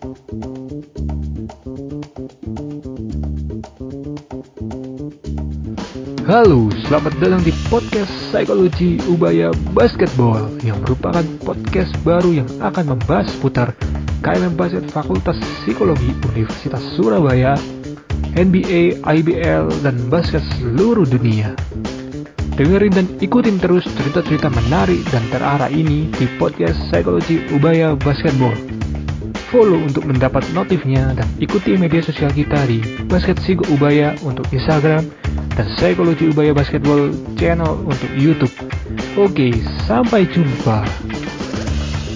Halo, selamat datang di podcast Psikologi Ubaya Basketball yang merupakan podcast baru yang akan membahas putar KMM Basket Fakultas Psikologi Universitas Surabaya, NBA, IBL, dan basket seluruh dunia. Dengerin dan ikutin terus cerita-cerita menarik dan terarah ini di podcast Psikologi Ubaya Basketball. Follow untuk mendapat notifnya dan ikuti media sosial kita di Basket Sigo Ubaya untuk Instagram dan Psikologi Ubaya Basketball channel untuk YouTube. Oke, sampai jumpa.